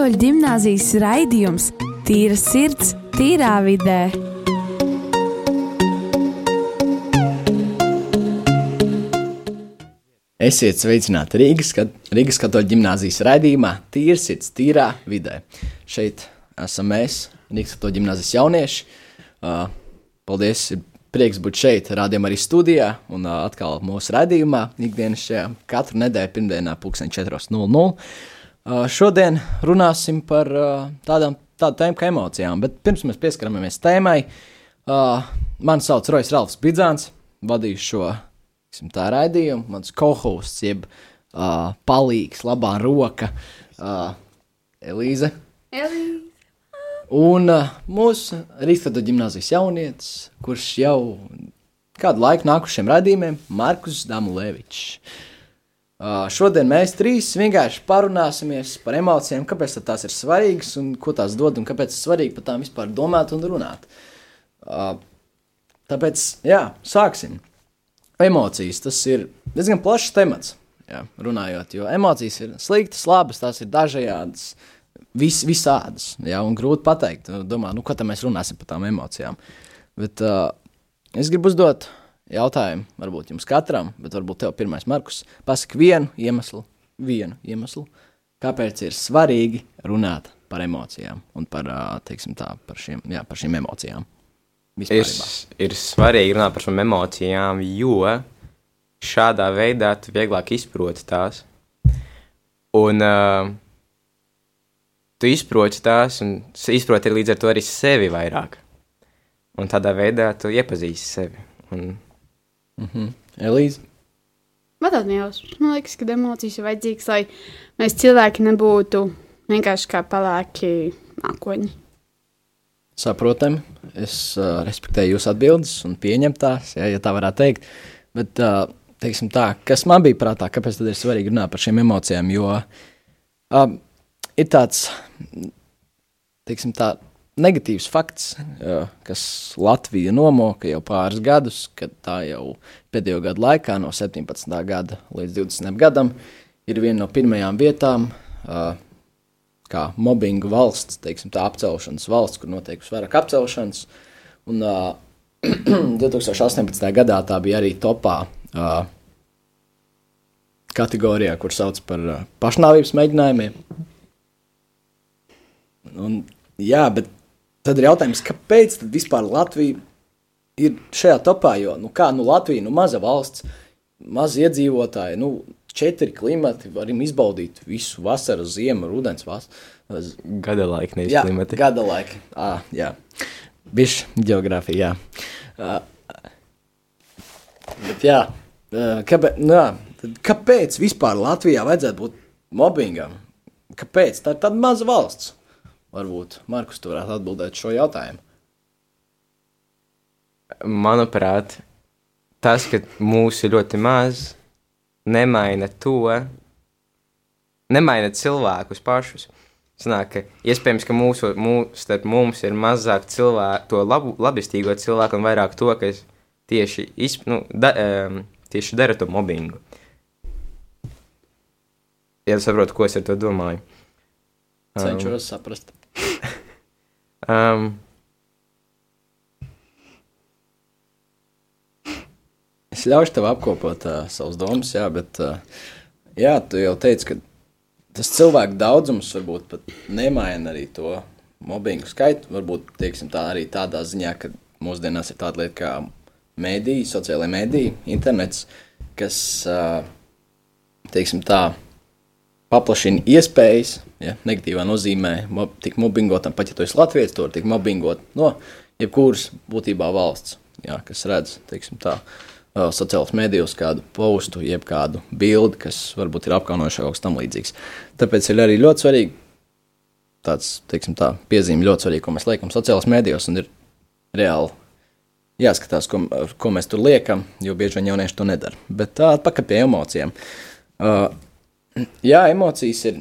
Katoļu gimnāzijas raidījums Tīra sirds, tīrā vidē. Esiet sveicināti Rīgas, Rīgas katoļu gimnāzijas raidījumā Tīra sirds, tīrā vidē. Šeit esam mēs, Rīgas katoļu gimnāzijas jaunieši. Uh, paldies, ir prieks būt šeit, rādījumā arī studijā un uh, atkal mūsu raidījumā ikdienas šajā katru nedēļu pirmdienā pulksten 4.00. Uh, šodien runāsim par uh, tādām tēmu kā emocijām, bet pirms mēs pieskaramies tēmai, uh, mani sauc Rojas Ralfs Bidzāns, vadīju šo tā raidījumu, mans kohūsts, jeb uh, palīgs, labā roka, uh, Elīze. Elīze. Un uh, mūsu Rīgstrāda gimnāzijas jaunietis, kurš jau kādu laiku nākušiem raidījumiem, Markus Damulevičs. Uh, šodien mēs trīs vienkārši parunāsimies par emocijām, kāpēc tās ir svarīgas un ko tās dod, un kāpēc ir svarīgi par tām vispār domāt un runāt. Uh, tāpēc, jā, sāksim. Emocijas tas ir diezgan plašs temats, jā, runājot, jo emocijas ir sliktas, labas, tās ir dažādas, vis, visādas, jā, un grūti pateikt. Domā, nu, ko mēs runāsim par tām emocijām. Bet uh, es gribu uzdot jautājumu, varbūt jums katram, bet varbūt tev pirmais, Markus, pasaki vienu iemeslu, vienu iemeslu, kāpēc ir svarīgi runāt par emocijām un par, teiksim tā, par, šiem, jā, par šīm emocijām. Ir, ir svarīgi runāt par šīm emocijām, jo šādā veidā tu vieglāk izproti tās. Un uh, tu izproti tās, un izproti līdz ar to arī sevi vairāk. Un tādā veidā tu iepazīsti sevi. Un Mm -hmm. Elīze? Man tāda nejausmas. Man liekas, ka emocijas ir vajadzīgas, lai mēs cilvēki nebūtu vienkārši kā pelēki mākoņi. Saprotami. Es uh, respektēju jūsu atbildes un pieņemu tās, ja, ja tā varētu teikt. Bet, uh, teiksim tā, kas man bija prātā, kāpēc tad ir svarīgi runāt par šīm emocijām, jo uh, ir tāds, teiksim tā, negatīvs fakts, kas Latvija nomoka jau pāris gadus, kad tā jau pēdējo gadu laikā, no 17. gada līdz 20. gadam, ir viena no pirmajām vietām, kā mobbinga valsts, teiksim, tā apcelšanas valsts, kur notiek vairāk apcelšanas. Un uh, 2018. gadā tā bija arī topā kategorijā, kur sauc par pašnāvības mēģinājumiem. Un, jā, bet Tad ir jautājums, kāpēc tad vispār Latvija ir šajā topā? Jo nu kā nu, Latvija, nu, maza valsts, mazi iedzīvotāji, nu, četri klimati, varam izbaudīt visu vasaru, ziemu, rudens, vasaru. Gada laika, nevis jā, klimati. Gada laika, ah, jā. Bišķi geogrāfija, jā. Uh, bet jā, uh, kāpēc, nu, jā, kāpēc vispār Latvijā vajadzētu būt mobbingam? Kāpēc? Tā ir tāda maza valsts. Varbūt Markus tu varētu atbildēt šo jautājumu. Manuprāt, tas, ka mūsu ir ļoti maz, nemaina to, nemaina cilvēkus pašus. Sanāk, ka iespējams, ka mūsu, mūsu, starp mums ir mazāk cilvēku, to labu, labestīgo cilvēku un vairāk to, kas tieši, izp, nu, da, um, tieši dara to mobbingu. Ja saprotu, ko es ar to domāju. Cenšos um, saprast. Um, es ļaušu tev apkopot uh, savus domas, jā, bet uh, jā, tu jau teici, ka tas cilvēku daudzums varbūt pat nemaina arī to mobbingu skaitu. Varbūt teiksim, tā arī tādā ziņā, ka mūsdienās ir tāda lieta kā mēdīji, sociālai mēdīji, internets, kas, uh, teiksim tā, paplašina iespējas, ja, negatīvā nozīmē, mob, tik mobbingotam, pat ja tu esi Latvijas, to var tik mobbingot no jebkuras būtībā valsts, ja, kas redz, teiksim tā, sociālos mēdījos kādu postu, jeb kādu bildi, kas varbūt ir apkaunojuši kaut kas tam līdzīgs. Tāpēc ir arī ļoti svarīgi tāds, teiksim tā, piezīme ļoti svarīgi, ko mēs liekam sociālos mēdījos, un ir reāli jāskatās, ko, ko mēs tur liekam, jo bieži vien jaunieši to nedara. Bet tā, pakaļ pie emocijām. Uh, jā, emocijas ir,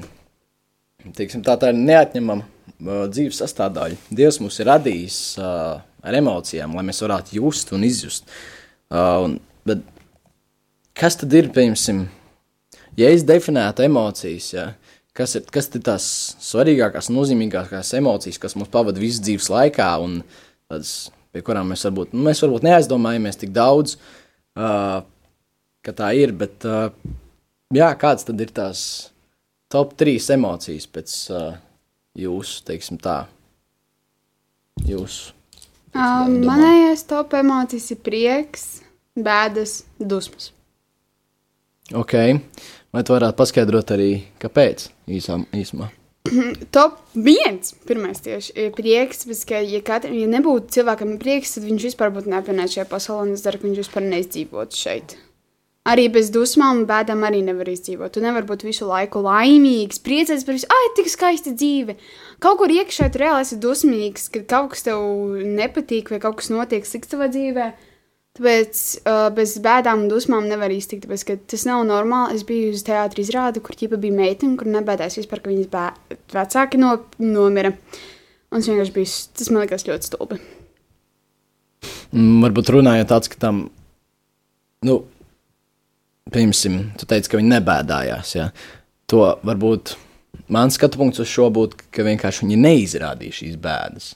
teiksim, tā, tā ir neatņemama uh, dzīves sastāvdaļa. Dievs mūs ir radījis uh, ar emocijām, lai mēs varētu just un izjust. Uh, un, bet kas tad ir, piemēram, ja es definētu emocijas, ja, kas ir, kas ir tās svarīgākās, nozīmīgākās emocijas, kas mums pavada visu dzīves laikā, un tādas, pie kurām mēs varbūt, nu, mēs varbūt neaizdomājamies tik daudz, uh, ka tā ir. Bet, uh, jā, kāds tad ir tās top trīs emocijas pēc uh, jūsu, teiksim, tā, jūsu? Um, manējais top emocijas ir prieks, bēdas, dusmas. Ok, vai tu varētu paskaidrot arī, kāpēc īsām, īsumā? Top viens, pirmais tieši ir prieks, bet, ka, ja, katru, ja nebūtu cilvēkam prieks, tad viņš vispār būtu neapvienots šajā pasaulē, un es ceru, ka viņš vispār neizdzīvotu šeit. Arī bez dusmām un bēdām arī nevar izdzīvot. Tu nevari būt visu laiku laimīgs, priecīgs par visu, ah, tik skaista dzīve. Kaut kur iekšā tu reāli esi dusmīgs, kad kaut kas tev nepatīk vai kaut kas notiek slikts tavā dzīvē. Tāpēc uh, bez bēdām un dusmām nevar iztikt, tāpēc tas nav normāli. Es biju uz teātra izrādi, kur ķipa bija meitene, kur nebēdājās vispār, ka viņas bē... vecāki no, nomira. Un tas vienkārši bija, tas man liekas ļoti stulbi. Mm, varbūt runājot tāds, ka tam, nu, piemēram, tu teici, ka viņi nebēdājās. Ja? To varbūt mans skatu punkts uz šo būtu, ka vienkārši viņi neizrādīja šīs bēdas.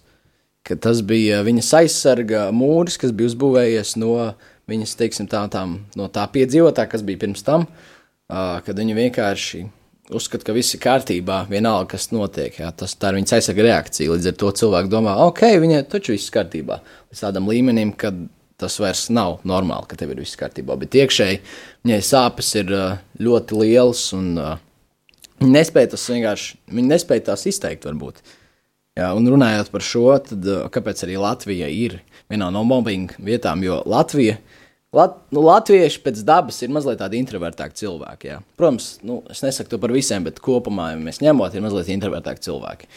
Ka tas bija viņas aizsarga mūris, kas bija uzbūvējies no viņas, teiksim, tā, tām, no tā piedzīvotā, kas bija pirms tam, uh, kad viņi vienkārši uzskata, ka viss ir kārtībā, vienalga, kas notiek. Jā, tas, tā ir viņas aizsarga reakcija. Līdz ar to cilvēki domā, ok, viņai taču viss ir kārtībā. Līdz tādam līmenim, kad tas vairs nav normāli, ka tev ir viss kārtībā. Bet iekšēji viņai sāpes ir ļoti lielas, un viņa nespēja tas vienkārši, viņa nespēja tās izteikt, varbūt. Jā, un runājot par šo, tad kāpēc arī Latvija ir vienā no mobbinga vietām, jo Latvija. Lat, nu, latvieši pēc dabas ir mazliet tādi introvertāki cilvēki. Jā. Protams, nu, es nesaku to par visiem, bet kopumā, ja mēs ņemot, ir mazliet introvertāki cilvēki.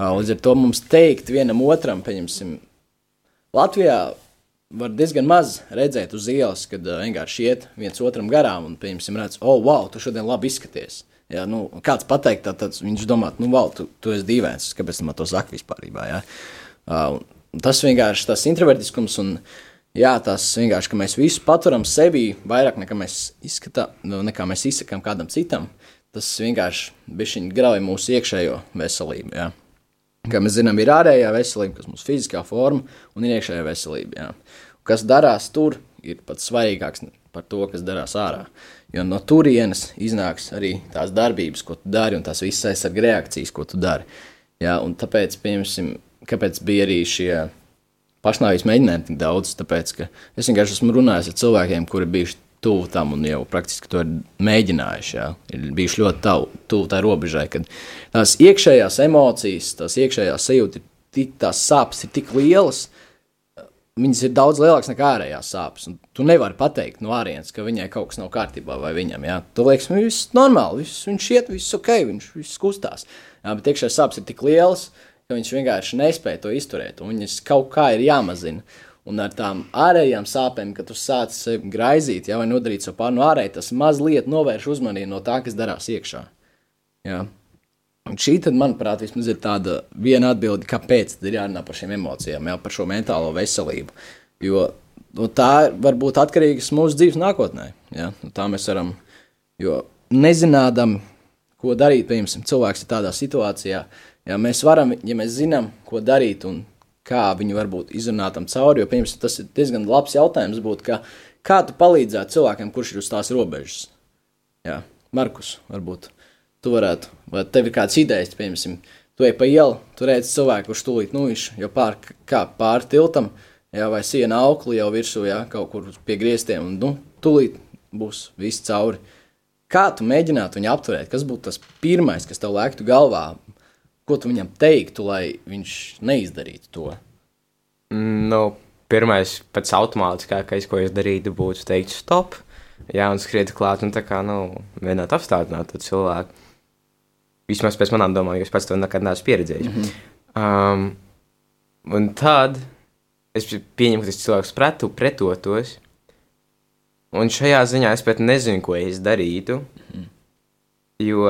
Līdz ar to mums teikt vienam otram, pieņemsim, Latvijā var diezgan maz redzēt uz ielas, kad uh, vienkārši iet viens otram garām un, piemēram, redz, oh, wow, tu šodien labi izskaties. Ja, nu, kāds pateikt, tad, tad viņš domā, nu, wow, tu, tu esi dīvains, kāpēc man to saka vispār? Ja? Uh, tas vienkārši tas introvertiskums un jā, tas vienkārši, ka mēs visu paturam sevī vairāk nekā mēs izskatām, nu, nekā mēs izsakām kādam citam, tas vienkārši grauj mūsu iekšējo veselību. Ja? Kā mēs zinām, ir ārējā veselība, kas ir mūsu fiziskā forma, un ir iekšējā veselība. Jā. Kas darās tur, ir pats svarīgāks par to, kas darās ārā. Jo no turienes iznāks arī tās darbības, ko tu dari, un tās visas aizsarga reakcijas, ko tu dari. Jā, un tāpēc, piemēram, kāpēc bija arī šie pašnāvības mēģinājumi tik daudz? Tāpēc, ka es vienkārši esmu runājis ar cilvēkiem, kuri bijuši tuvu tam un jau praktiski to ir mēģinājuši. Jā. Ir bijuši ļoti tuvu tai robežai, kad tās iekšējās emocijas, tās iekšējās sajūtas, tās sāpes ir tik lielas. Viņas ir daudz lielākas nekā ārējās sāpes. Tu nevari pateikt no ārienes, ka viņai kaut kas nav kārtībā vai viņam. Jā. Tu liekas, ka viss normāli, viss, viņš iet, viss ok, viņš viss kustās. Jā, bet iekšējās sāpes ir tik lielas, ka viņš vienkārši nespēja to izturēt. Viņas kaut kā ir jāmazina. Un ar tām ārējām sāpēm, kad tu sāc sevi graizīt, ja, vai nodarīt savu pārnu ārēji, tas mazliet novērš uzmanību no tā, kas darās iekšā. Ja. Un šī, tad, manuprāt, vismaz ir tāda viena atbilde, kāpēc ir jārunā par šīm emocijām, jau par šo mentālo veselību. Jo no tā var būt atkarīgs mūsu dzīves nākotnē. Ja? No tā mēs varam, jo nezinādam, ko darīt, piemēram, cilvēks ir tādā situācijā, ja mēs varam, ja mēs zinām, ko darīt un kā viņu varbūt izrunāt tam cauri. Jo, piemēram, tas ir diezgan labs jautājums, būt, kā, kā tu palīdzētu cilvēkam, kurš ir uz tās robežas. Jā, Markus, varbūt tu varētu, vai tev ir kāds idejas, piemēram, tu ej pa ielu, tu redz cilvēku, kurš tūlīt viņš jau pār, kā pār tiltam, jā, vai siena aukli jau virsū, jā, kaut kur pie griestiem, un nu, tūlīt būs viss cauri. Kā tu mēģinātu viņu apturēt? Kas būtu tas pirmais, kas tev lēktu galvā? Ko tu viņam teiktu, lai viņš neizdarītu to? Nu, pirmais, pats automātiskākais, ko es darītu, būtu teikt, stop, jā, un skriet klāt, un tā kā, nu, vienot apstādināt to cilvēku. Vismaz pēc manām domām, jo es pats to nekad neesmu pieredzējis. Mm -hmm. um, un tad es pieņemu, ka tas cilvēks pretu, pretotos, un šajā ziņā es pat nezinu, ko es darītu, mm -hmm. jo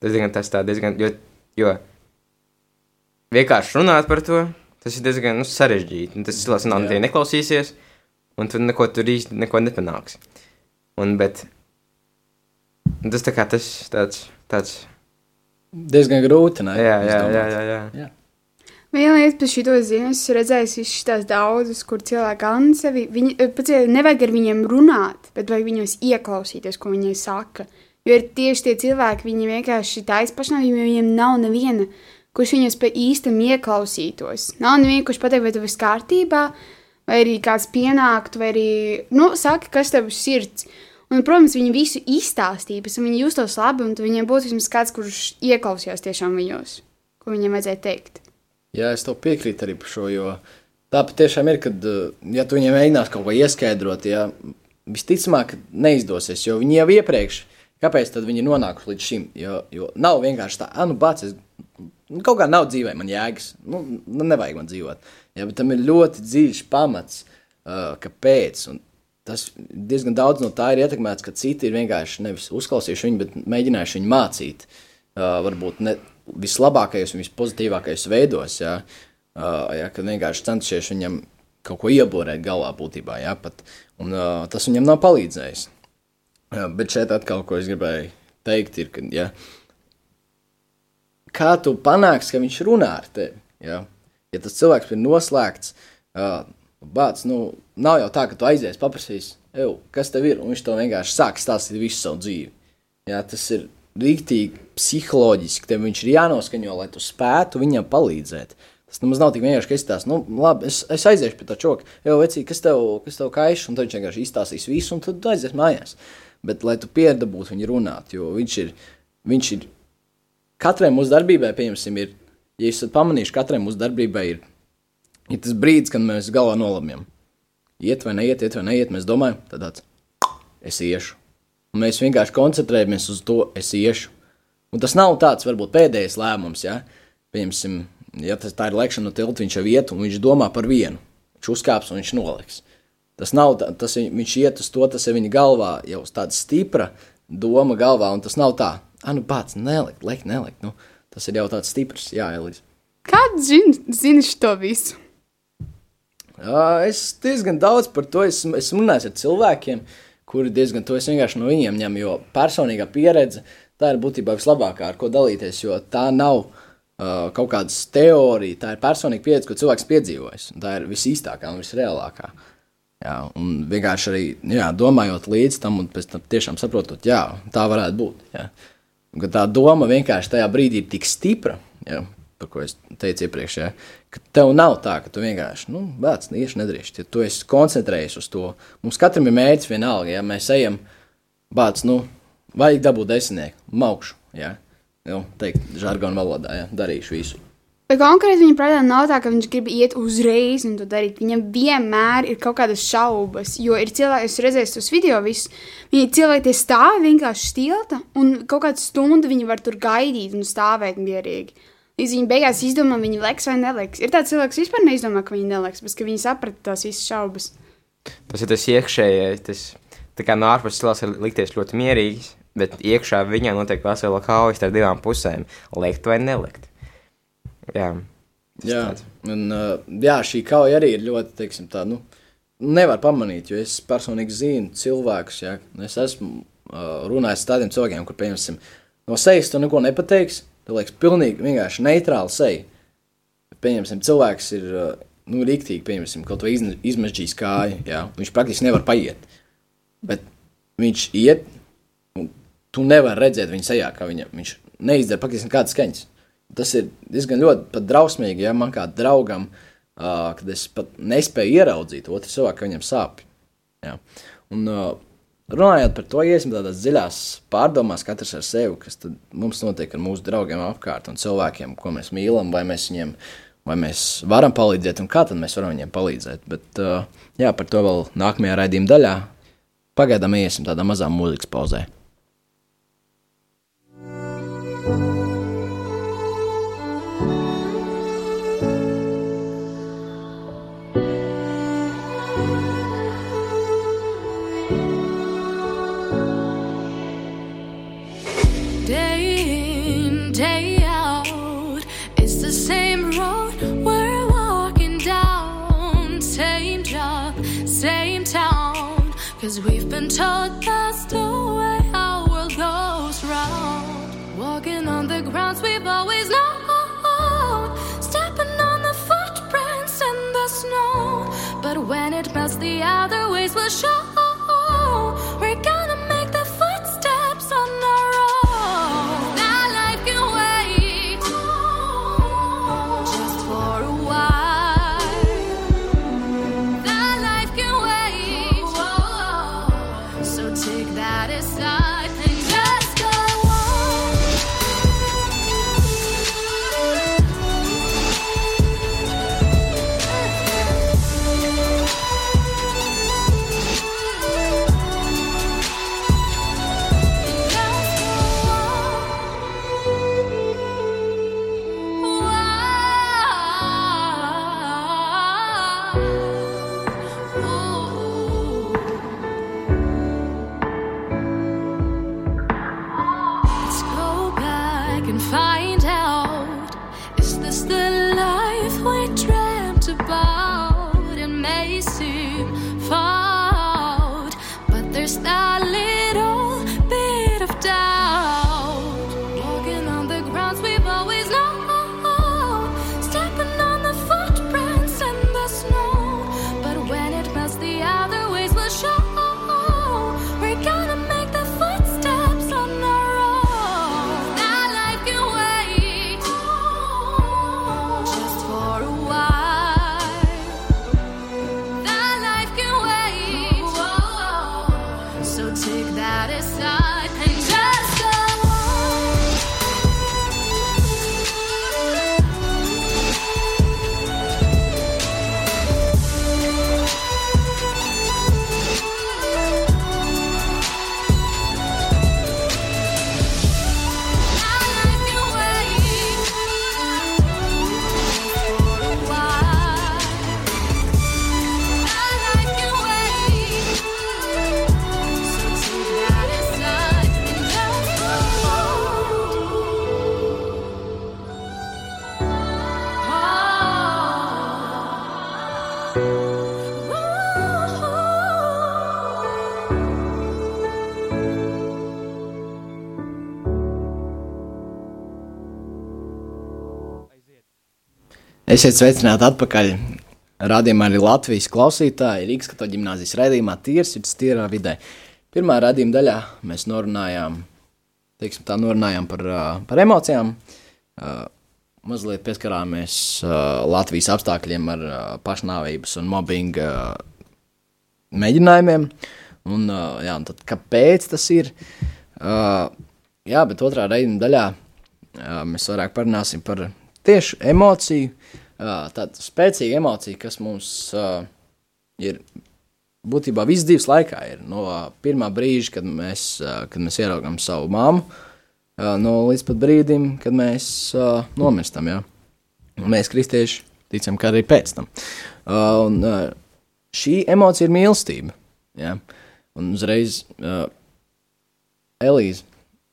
tas diezgan, tas tā diezgan, jo Jo vienkārši runāt par to, tas ir diezgan nu, sarežģīti. Tas cilvēks nav tie neklausīsies, un tu neko tur īsti neko nepanāksi. Un, bet tas tā kā tas tāds, tāds Diezgan grūti, ne? Jā, jā, jā, jā, jā. jā. Viena lieta par šo zinu, es redzējis visas tās daudzas, kur cilvēki galvenā sevi, viņi, eh, pats ir, nevajag ar viņiem runāt, bet vajag viņos ieklausīties, ko viņi saka. Jo ir tieši tie cilvēki, viņi vienkārši taisa pašnāvību, jo viņiem nav neviena, kurš viņus pa īstam ieklausītos. Nav neviena, kurš pateikt, vai tev viss kārtībā, vai arī kāds pienāktu, vai arī, nu, saka, kas tev ir sirds. Un, protams, viņi visu izstāstīja, pēc tam viņi justos labi, un viņiem būtu vismaz kāds, kurš ieklausījās tiešām viņos, ko viņiem vajadzēja teikt. Jā, es tev piekrītu arī par šo, jo tā patiešām ir, kad, uh, ja tu viņiem mēģinās kaut ko ieskaidrot, ja visticamāk neizdosies, jo viņi jau iepriekš, kāpēc tad viņi nonākuši līdz šim, jo, jo nav vienkārši tā, ah, nu, bāc, es, nu, kaut kā nav dzīvē man jēgas, nu, nu, nevajag man dzīvot, jā, bet tam ir ļoti dziļš pamats, uh, kāpēc, un tas diezgan daudz no tā ir ietekmēts, ka citi ir vienkārši nevis uzklausījuši viņu, bet mēģinājuši viņu mācīt, uh, varbūt ne vislabākajos un vispozitīvākajos veidos, jā, uh, jā, kad vienkārši centušies viņam kaut ko ieborēt galvā būtībā, jā, pat, un uh, tas viņam nav palīdzējis. Jā, bet šeit atkal, ko es gribēju teikt, ir, ka, ja, kā tu panāksi, ka viņš runā ar tevi, ja, ja tas cilvēks ir noslēgts, uh, bāc, nu, nav jau tā, ka tu aizies, paprasīs, kas tev ir, un viņš to vienkārši sāk stāstīt visu savu dzīvi. Ja, tas ir rīktīgi psiholoģiski, tev viņš ir jānoskaņo, lai tu spētu viņam palīdzēt. Tas nemaz nav tik vienkārši, ka es tās, nu, labi, es, es aiziešu pie tā čoka, jau vecī, kas tev, kas tev kaiš, un tad viņš vienkārši izstāstīs visu, un tad aizies mājās. Bet, lai tu piedabūtu viņu runāt, jo viņš ir, viņš ir, katrai mūsu darbībai, pieņemsim, ir, ja jūs esat pamanījuši, katrai mūsu darbībai ir, ir tas brīdis, kad mēs galvā nolamjam. Iet vai neiet, iet vai neiet, mēs domājam, tad tāds, es iešu. Un mēs vienkārši koncentrējamies uz to, es iešu. Un tas nav tāds, varbūt, pēdējais lēmums, ja, pieņemsim, ja tas tā ir lekšana no tilta, viņš jau iet un viņš domā par vienu. Viņš uzkāps un viņš noliks. Tas nav, tā- tas viņ- viņš iet uz to, tas ir viņa galvā, jau tāda stipra doma galvā, un tas nav tā, ah, nu pats, nelikt, likt, nelikt, nu, tas ir jau tāds stiprs, jā, Elīze. Kāds zin to visu? Jā, es diezgan daudz par to esmu, esmu runājis ar cilvēkiem, kuri diezgan to es vienkārši no viņiem ņemu, jo personīgā pieredze tā ir būtībā vislabākā, ar ko dalīties, jo tā nav uh, kaut kādas teorija, tā ir personīga pieredze, ko cilvēks piedzīvojis, tā ir visīstākā un visreālākā. Jā, un vienkārši arī jā, domājot līdz tam, un pēc tam tiešām saprotot, jā, tā varētu būt. Jā. Un, tā doma vienkārši tajā brīdī ir tik stipra, jā, par ko es teicu iepriekš, jā, ka tev nav tā, ka tu vienkārši, nu, bērns, iešu nedrīkst, ja tu esi koncentrējies uz to. Mums katram ir mērķis vienalga, ja mēs ejam, bērns, nu, vajag dabūt desmitnieku, maukšu, jā, jau teikt žargonu valodā, jā, darīšu visu. Bet konkrēti viņa prātā nav tā, ka viņš grib iet uzreiz un to darīt. Viņam vienmēr ir kaut kādas šaubas, jo ir cilvēki, es redzēju tos video, visus, viņi cilvēki tie stāv vienkārši stilta, un kaut kādu stundu viņi var tur gaidīt un stāvēt mierīgi. Līdz viņi beigās izdomā, viņi leks vai neliks. Ir tāds cilvēks, kas vispār neizdomā, ka viņi neliks, bet viņi saprata tās visas šaubas. Tas ir tas iekšējais, tas tā kā no ārpuses cilvēks var likties ļoti mierīgs, bet iekšā viņā notiek vesela kaujas ar divām pusēm - liekt vai nelikt. Jā, Jā, un, uh, jā, šī kauja arī ir ļoti, teiksim, tā, nu, nevar pamanīt, jo es personīgi zinu cilvēkus, ja es esmu uh, runājis ar tādiem cilvēkiem, kur, piemēram, no sejas tu neko nepateiksi, tev liekas pilnīgi vienkārši neitrāli seja. Pieņemsim, cilvēks ir, uh, nu, rīktīgi, pieņemsim, kaut vai izmežģījis kāju, jā, viņš praktiski nevar paiet, bet viņš iet, un tu nevari redzēt viņa sejā, kā viņa, viņš neizdara praktiski nekādas skaņas. Tas ir diezgan ļoti drausmīgi, ja man kā draugam, uh, kad es pat nespēju ieraudzīt otru cilvēku, ka viņam sāp. Jā. Un, uh, runājot par to, iesim tādās dziļās pārdomās, katrs ar sevi, kas mums notiek ar mūsu draugiem apkārt un cilvēkiem, ko mēs mīlam, vai mēs viņiem, vai mēs varam palīdzēt, un kā tad mēs varam viņiem palīdzēt. Bet, uh, jā, par to vēl nākamajā raidījuma daļā. Pagaidām iesim tādā mazā mūzikas pauzē. We've been told that's the way our world goes round. Walking on the grounds we we've always known. Stepping on the footprints in the snow. But when it melts, the other ways will show. We're Esiet sveicināti atpakaļ. Radījumā arī Latvijas klausītāji Rīgas katoļu ģimnāzijas raidījumā Tīrs ir tīrā vidē. Pirmā raidījuma daļā mēs norunājām, teiksim, tā norunājām par, par emocijām, mazliet pieskarāmies Latvijas apstākļiem ar pašnāvības un mobbinga mēģinājumiem. Un, jā, un tad, kāpēc tas ir? Jā, bet otrā raidījuma daļā mēs vairāk parunāsim par tieši emociju, ā, tādu spēcīgu emociju, kas mums ir būtībā visas dzīves laikā. Ir no pirmā brīža, kad mēs, kad mēs ieraugām savu māmu, no līdz pat brīdim, kad mēs nomirstam. Un Mēs, kristieši, ticam, ka arī pēc tam. Un, šī emocija ir mīlestība. Jā. Un uzreiz, ā, Elīze,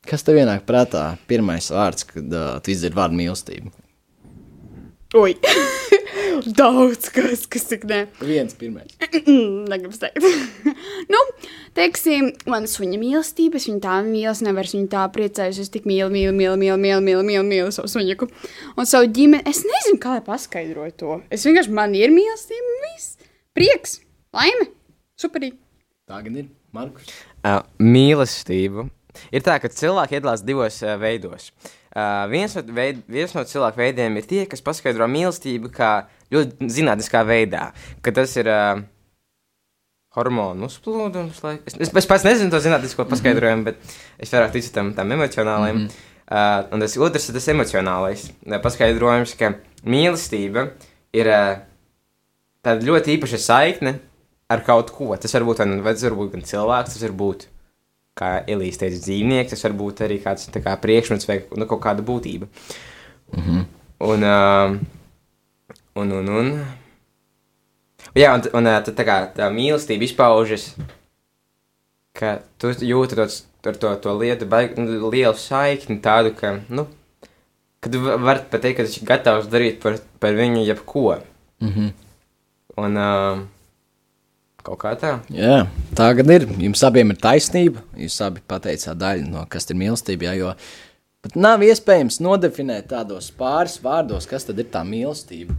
kas tev ienāk prātā? Pirmais vārds, kad uh, tu izdzirdi vārdu mīlestība. Ui, daudz kas, kas tik ne. Viens pirmais. Negribu teikt. nu, teiksim, man suņa mīlestība, es viņu tā mīlu, es nevaru viņu tā priecājos, es tik mīlu, mīlu, mīlu, mīlu, mīlu, mīlu, mīlu, mīlu savu suņiku. Un savu ģimeni, es nezinu, kā lai paskaidroju to. Es vienkārši, man ir mīlestība, viss. Prieks, laime, superīgi. Tā gan ir Markus. Uh, mīlestība. Ir tā, ka cilvēki iedalās divos uh, veidos. Uh, viens, no veid, viens no cilvēku veidiem ir tie, kas paskaidro mīlestību kā ļoti zinātniskā veidā, ka tas ir uh, hormonu uzplūdums. Lai... Es, es, es pats nezinu to zinātnisko paskaidrojumu, bet es vairāk ticu tam, tam emocionālajam. Mm -hmm. uh, un tas otrs ir tas emocionālais uh, paskaidrojums, ka mīlestība ir uh, tāda ļoti īpaša saikne ar kaut ko. Tas var būt, nu- vai tas var būt gan cilvēks, tas var būt, kā Elīze teica, dzīvnieks, tas var būt arī kāds tā kā priekšmets vai nu, kaut kāda būtība. Mm -hmm. Un, uh, un, un, un. Jā, un, un uh, tad tā kā tā mīlestība izpaužas, ka tu jūti to, ar to, to lietu, baig, nu, lielu saikni, tādu, ka, nu, kad va- var pat teikt, ka viņš ir gatavs darīt par, par viņu jebko. Mm -hmm. Un uh, kaut kā tā. Jā, tā gan ir. Jums abiem ir taisnība. Jūs abi pateicāt daļu no kas ir mīlestība. Jā, jo pat nav iespējams nodefinēt tādos pāris vārdos, kas tad ir tā mīlestība.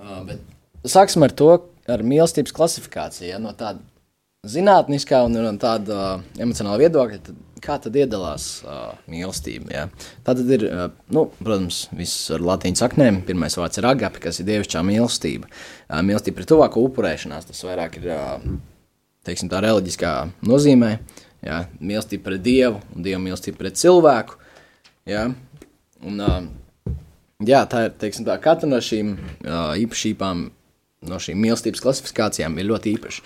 Uh, bet sāksim ar to, ar mīlestības klasifikāciju. Ja, no tāda zinātniskā un no tāda uh, emocionāla viedokļa, tad kā tad iedalās uh, mīlestība? Ja? Tā tad ir, uh, nu, protams, viss ar latīņu saknēm. Pirmais vārds ir agape, kas ir dievišķā mīlestība. Uh, mīlestība pret tuvāko upurēšanās, tas vairāk ir, uh, teiksim, tā reliģiskā nozīmē. Ja? Mīlestība pret dievu un dievu mīlestība pret cilvēku. Ja? Un, uh, jā, tā ir, teiksim, tā katra no šīm uh, īpašībām no šīm mīlestības klasifikācijām ir ļoti īpaša.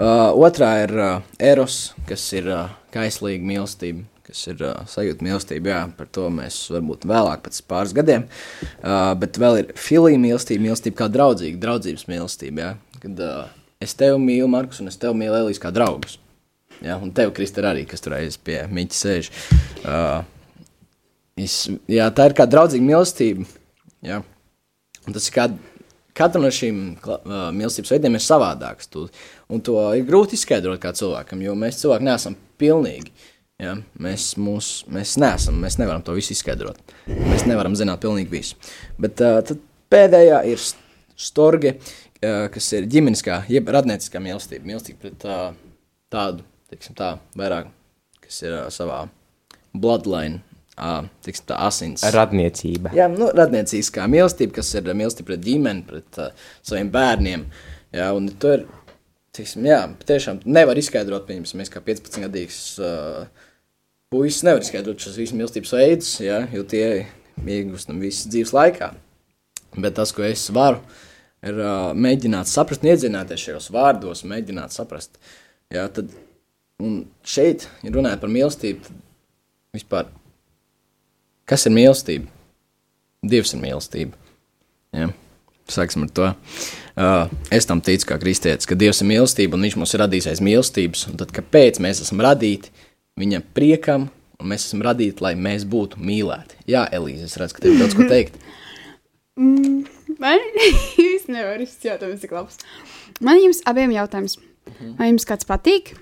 Uh, otrā ir uh, eros, kas ir uh, kaislīga mīlestība, kas ir uh, sajūta mīlestība. Jā, par to mēs varbūt vēlāk, pēc pāris gadiem. Uh, bet vēl ir filija mīlestība, mīlestība kā draudzīga, draudzības mīlestība. Jā, kad uh, es tevi mīlu, Markus, un es tevi mīlu, Elīs, kā draugus. Jā, un tev, Kristē, arī, kas tur aiz pie Miķa sēž. Uh, es, jā, tā ir kā draudzīga mīlestība. Jā. Un tas ir kā katra no šīm uh, mīlestības veidiem ir savādāks. Tu, un to ir grūti izskaidrot kā cilvēkam, jo mēs cilvēki neesam pilnīgi. Ja? Mēs, mūs, mēs neesam, mēs nevaram to visu izskaidrot. Mēs nevaram zināt pilnīgi visu. Bet uh, pēdējā ir storge, uh, kas ir ģimeniskā, jeb radnieciskā mīlestība. Mīlestība pret uh, tādu, teiksim tā, vairāk, kas ir uh, savā bloodline uh, tiksim, tā asins. Radniecība. Jā, nu, radniecīskā mīlestība, kas ir mīlestība pret ģimeni, pret uh, saviem bērniem. Jā, un to ir, tiksim, jā, tiešām nevar izskaidrot, pieņemsim, mēs kā 15-gadīgs uh, puisis nevar izskaidrot šos visus mīlestības veidus, jā, jo tie iegūstam visas dzīves laikā. Bet tas, ko es varu, ir uh, mēģināt saprast, iedzināties šajos vārdos, mēģināt saprast. Jā, tad, un šeit, ja runājot par mīlestību, vispār Kas ir mīlestība? Dievs ir mīlestība. Ja? Sāksim ar to. Uh, es tam ticu, kā kristietis, ka Dievs ir mīlestība un Viņš mums ir radījis aiz mīlestības. Tad, kāpēc mēs esam radīti Viņa priekam, un mēs esam radīti, lai mēs būtu mīlēti? Jā, Elīze, es redzu, ka tev ir daudz ko teikt. Mm, Man jūs nevarat šis jautājums tik labs. Man jums abiem jautājums. Vai jums kāds patīk?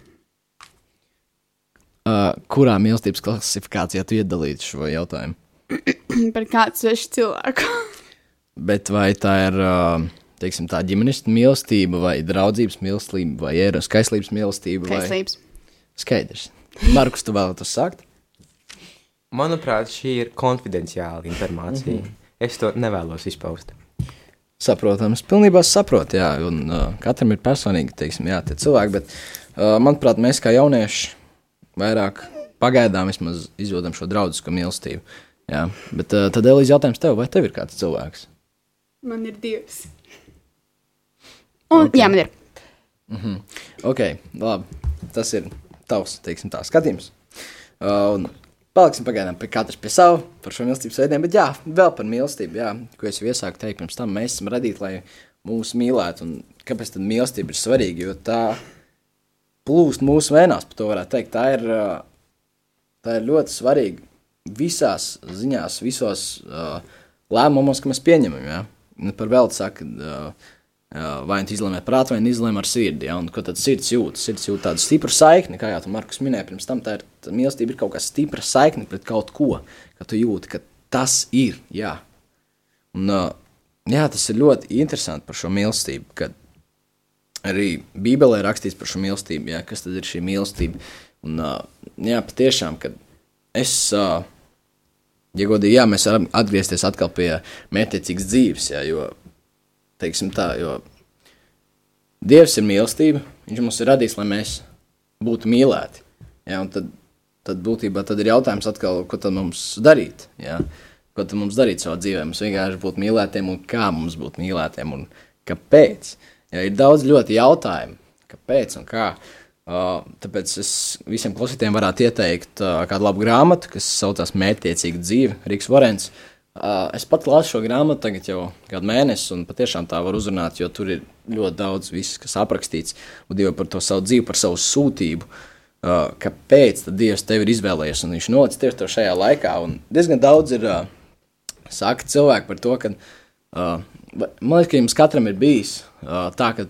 Uh, kurā mīlestības klasifikācijā tu iedalītu šo jautājumu? Par kādu svešu cilvēku. Bet vai tā ir uh, teiksim, tā ģimenes mīlestība, vai draudzības mīlestība, vai ēras kaislības mīlestība? Kaislības. Vai... Skaidrs. Markus, tu vēlaties sākt? Manuprāt, šī ir konfidenciāla informācija. Mm -hmm. Es to nevēlos izpaust. Saprotams, pilnībā saprotu, jā, un uh, katram ir personīgi, teiksim, jā, tie cilvēki, bet, uh, manuprāt, mēs kā jaunieši vairāk pagaidām vismaz izjūtam šo draudzisku mīlestību. Jā, bet uh, tad Elīze jautājums tev, vai tev ir kāds cilvēks? Man ir divs. Un, okay. Jā, man ir. Mm -hmm. Ok, labi. Tas ir tavs, teiksim, tā skatījums. Uh, un paliksim pagaidām pie katras pie sava par šo mīlestības veidiem, bet jā, vēl par mīlestību, jā, ko es iesāku teikt pirms tam, mēs esam radīti, lai mūs mīlētu, un kāpēc tad mīlestība ir svarīga, jo tā plūst mūsu vēnās, par to varētu teikt. Tā ir, tā ir ļoti svarīga visās ziņās, visos uh, lēmumos, ko mēs pieņemam. Ja? Par velti saka, uh, vai nu izlēmēt prātu, vai izlēmēt ar sirdi. Ja? Un, ko tad sirds jūt? Sirds jūt tādu stipru saikni, kā jau Markus minēja pirms tam. Tā ir tā mīlestība, ir kaut kā stipra saikne pret kaut ko, ka tu jūti, ka tas ir. Jā. Un, uh, jā, tas ir ļoti interesanti par šo mīlestību, kad arī Bībelē rakstīts par šo mīlestību, jā, kas tad ir šī mīlestība. Un, jā, patiešām, kad es, ja godīgi, jā, mēs varam atgriezties atkal pie mērķiecīgas dzīves, jā, jo, teiksim tā, jo Dievs ir mīlestība, viņš mums ir radījis, lai mēs būtu mīlēti, jā, un tad, tad būtībā tad ir jautājums atkal, ko tad mums darīt, jā, ko tad mums darīt savā dzīvē, mums vienkārši būt mīlētiem un kā mums būt mīlētiem un kāpēc, Ja ir daudz ļoti jautājumu, kāpēc un kā. Uh, tāpēc es visiem klausītājiem varētu ieteikt uh, kādu labu grāmatu, kas saucas Mērķiecīga dzīve, Rīgas Vorens. Uh, es pat lasu šo grāmatu tagad jau kādu mēnesi, un patiešām tā var uzrunāt, jo tur ir ļoti daudz viss, kas aprakstīts, un Dievu par to savu dzīvi, par savu sūtību. Uh, kāpēc tad Dievs tevi ir izvēlējies, un viņš nolicis tieši to šajā laikā. Un diezgan daudz ir uh, saka cilvēki par to, ka uh, man liekas, ka jums katram ir bijis uh, tā, ka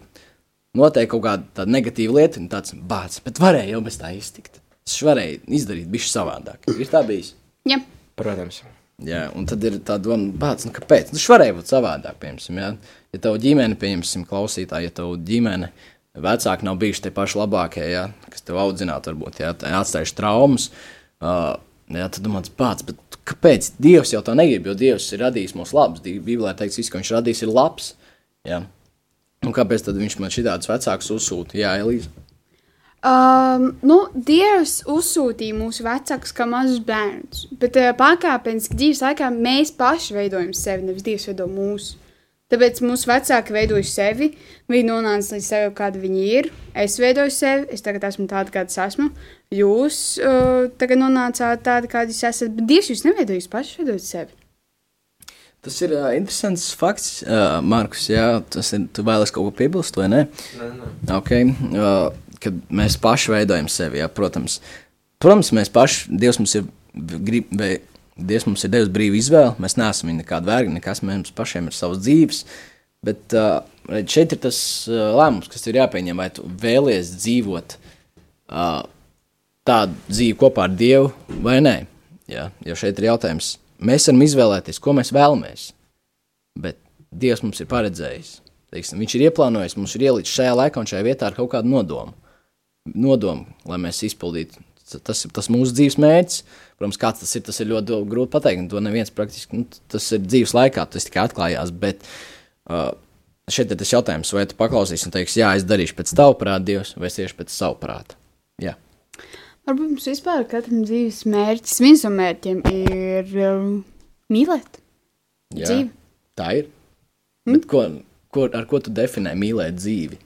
notiek kaut kāda negatīva lieta, un tāds bācis, bet varēja jau bez tā iztikt. Es varēju izdarīt bišķi savādāk. Ir tā bijis? Jā. Protams. Jā, un tad ir tā doma, bāc, nu, kāpēc? Nu, varēja būt savādāk, piemēram, ja, ja tev ģimene, pieņemsim, klausītāji, ja tev ģimene, vecāki nav bijuši tie paši labākie, ja, kas tev audzinātu, varbūt, ja, atstājuši traumas, uh, ja, tad domāts, bāc, bet kāpēc Dievs jau to negrib, jo Dievs ir radījis mūs labs, Bībelē teikts, viss, ko viņš radījis, ir labs, ja. Un kāpēc tad viņš man šitādus vecākus uzsūta? Jā, Elīza. Um, nu, Dievs uzsūtīja mūsu vecākus kā mazus bērnus, bet uh, pakāpeniski dzīves laikā mēs paši veidojam sevi, nevis Dievs veido mūsu. Tāpēc mūsu vecāki veidoja sevi, viņi nonāca līdz sevi, kāda viņi ir. Es veidoju sevi, es tagad esmu tāda, kāda es esmu. Jūs uh, tagad nonācāt tāda, kāda jūs esat, bet Dievs jūs neveidojat, jūs paši veidojat sevi. Tas ir uh, interesants fakts, uh, Markus. Jā, tas ir. Tu vēlaties kaut ko piebilst, vai ne? Nē, nē. Okay. Uh, kad mēs paši veidojam sevi, jā, protams. Protams, mēs paši, Dievs mums ir, grib, vai, Dievs mums ir devis brīvu izvēli. Mēs neesam viņa nekāda verga, nekas mums pašiem ir savs dzīves. Bet uh, šeit ir tas uh, lēmums, kas ir jāpieņem, vai tu vēlies dzīvot uh, tādu dzīvi kopā ar Dievu vai nē. Jā, jo šeit ir jautājums, mēs varam izvēlēties, ko mēs vēlamies. Bet Dievs mums ir paredzējis. Teiksim, viņš ir ieplānojis, mums ir ielicis šajā laikā un šajā vietā ar kaut kādu nodomu. Nodomu, lai mēs izpildītu. Tas ir tas mūsu dzīves mērķis. Protams, kāds tas ir, tas ir ļoti grūti pateikt. un To neviens praktiski, nu, tas ir dzīves laikā, tas tikai atklājās. Bet uh, šeit ir tas jautājums, vai tu paklausīsi un teiksi, jā, es darīšu pēc tava prāta, Dievs, vai es tieši pēc savu prātu. Jā. Varbūt mums vispār katram dzīves mērķis, viens no mērķiem ir um, mīlēt Jā, dzīvi. Tā ir. Bet ko, ko, ar ko tu definē mīlēt dzīvi?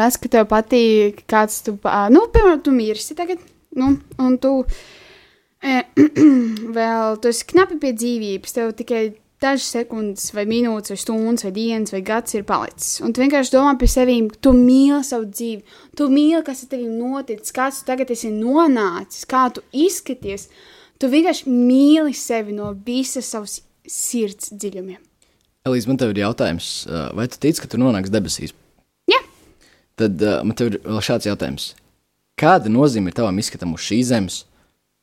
Tas, ka tev patīk, kāds tu, nu, piemēram, tu mirsi tagad, nu, un tu e, vēl, tu esi knapi pie dzīvības, tev tikai dažas sekundes, vai minūtes, vai stundas, vai dienas, vai gads ir palicis. Un tu vienkārši domā par sevi, tu mīli savu dzīvi, tu mīli, kas ar tevi noticis, kāds tu tagad esi nonācis, kā tu izskaties. Tu vienkārši mīli sevi no visas savas sirds dziļumiem. Elīze, man te ir jautājums, vai tu tici, ka tu nonāksi debesīs? Tad uh, man ir šāds jautājums. Kāda nozīme ir tavam izskatam uz šīs zemes,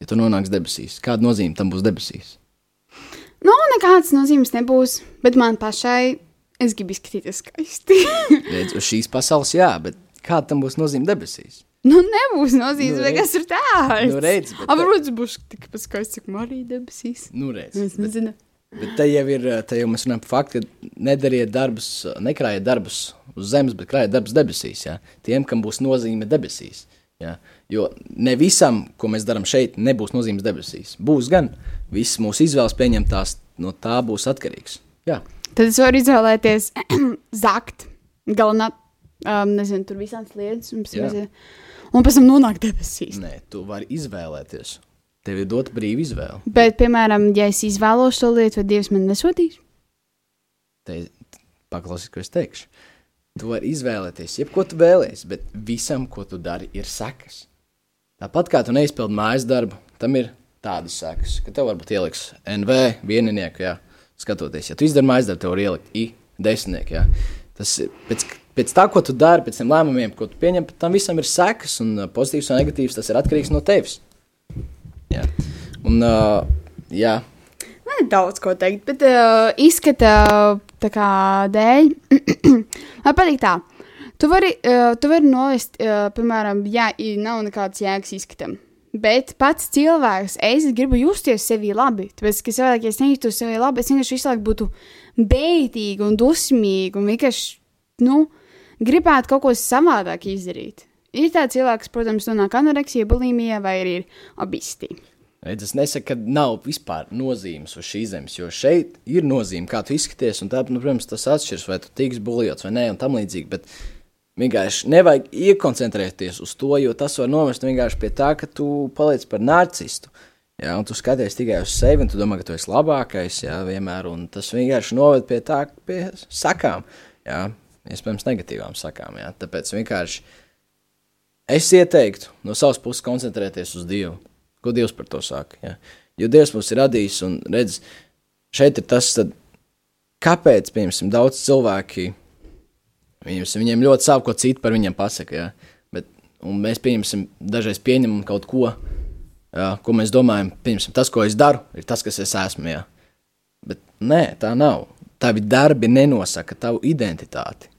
ja tu nonāksi debesīs? Kāda nozīme tam būs debesīs? Nu, nekādas nozīmes nebūs, bet man pašai es gribu izskatīties skaisti. Redz, uz šīs pasaules, jā, bet kāda tam būs nozīme debesīs? nu, nebūs nozīmes, Nu, vai kas ir tāds. Nu, redz, bet- A, varbūt es būšu tikpat skaists, cik Marija debesīs. Nu, redz, Es nezinu. Bet te jau ir, te jau mēs runājam par faktu, ka nedariet darbus, nekrājiet darbus uz zemes, bet krājiet darbus debesīs. Ja? Tiem, kam būs nozīme debesīs. Ja? Jo ne visam, ko mēs darām šeit, nebūs nozīmes debesīs. Būs gan viss mūsu izvēles pieņemtās, no tā būs atkarīgs. Jā, Tad es varu izvēlēties zakt, galvenā, um, nezinu, tur visādas lietas, un pēc tam nonākt debesīs. nē, tu vari izvēlēties. Tev ir dota brīva izvēle. Bet, piemēram, ja es izvēlos to lietu, vai Dievs man nesodīs? Te paklausies, ko es teikšu. Tu vari izvēlēties, jebko tu vēlēsies, bet visam, ko tu dari, ir sekas. Tāpat kā tu neizpildi mājas darbu, tam ir tādas sekas, ka tev varbūt ieliks NV vieninieku, jā, skatoties. Ja tu izdari mājas darbu, tev var ielikt I desmitnieku, jā. Tas ir pēc, pēc tā, ko tu dari, pēc tiem lēmumiem, ko tu pieņem, tam visam ir sekas, un uh, pozitīvs un negatīvs tas ir atkarīgs no tevis. Jā. Un, uh, jā, Man ir daudz ko teikt, bet uh, izskata tā kā dēļ. Man patīk tā. Tu vari, uh, tu vari novest, uh, piemēram, ja nav nekāds jēgas izskatam. Bet pats cilvēks, es gribu justies sevi labi. Tāpēc, ka vēlāk, ja es nejūtos sevi labi, es vienkārši visu laiku būtu bēdīga un dusmīga un vienkārši, nu, gribētu kaut ko savādāk izdarīt. Ir tāds cilvēks, protams, nonāk anoreksija, bulimija vai arī. Redz, es nesaku, ka nav vispār nozīmes uz šīs zemes, jo šeit ir nozīme, kā tu izskaties. un Tā, nu, protams, tas atšķiras, vai tu tiks buljots vai nē, un tam līdzīgi. Bet vienkārši nevajag iekoncentrēties uz to, jo tas var novest pie tā, ka tu paliec par narcistu. Jā, un tu skaties tikai uz sevi, un tu domā, ka tu esi labākais, jā, vienmēr. Un tas vienkārši noved pie tā, pie sakām, jā, iespējams, negatīvām sakām. Jā. Tāpēc vienkārši es ieteiktu no savas puses koncentrēties uz Dievu. Ko Dievs par to saka? Ja? Jo Dievs mums ir radījis, un redz, šeit ir tas, tad, kāpēc, piemēram, daudz cilvēki, viņus, viņiem ļoti sāp, ko citi par viņiem pasaka, ja? Bet, un mēs, pieņemsim, dažreiz pieņemam kaut ko, Jā, ko mēs domājam, pirms tas, ko es daru, ir tas, kas es esmu. Jā. Bet nē, tā nav. Tavi darbi nenosaka tavu identitāti.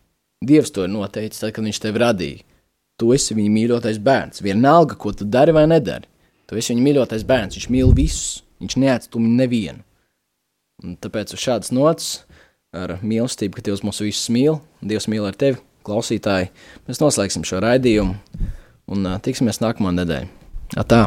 Dievs to ir noteicis, tad, kad viņš tevi radīja. Tu esi viņa mīļotais bērns. Vienalga, ko tu dari vai nedari. Tu esi viņa mīļotais bērns. Viņš mīl visus. Viņš neatstumj nevienu. Un tāpēc uz šādas nots, ar mīlestību, ka Dievs mūs visus mīl, Dievs mīl ar tevi, klausītāji, mēs noslēgsim šo raidījumu un uh, tiksimies nākamā nedēļa. Atā!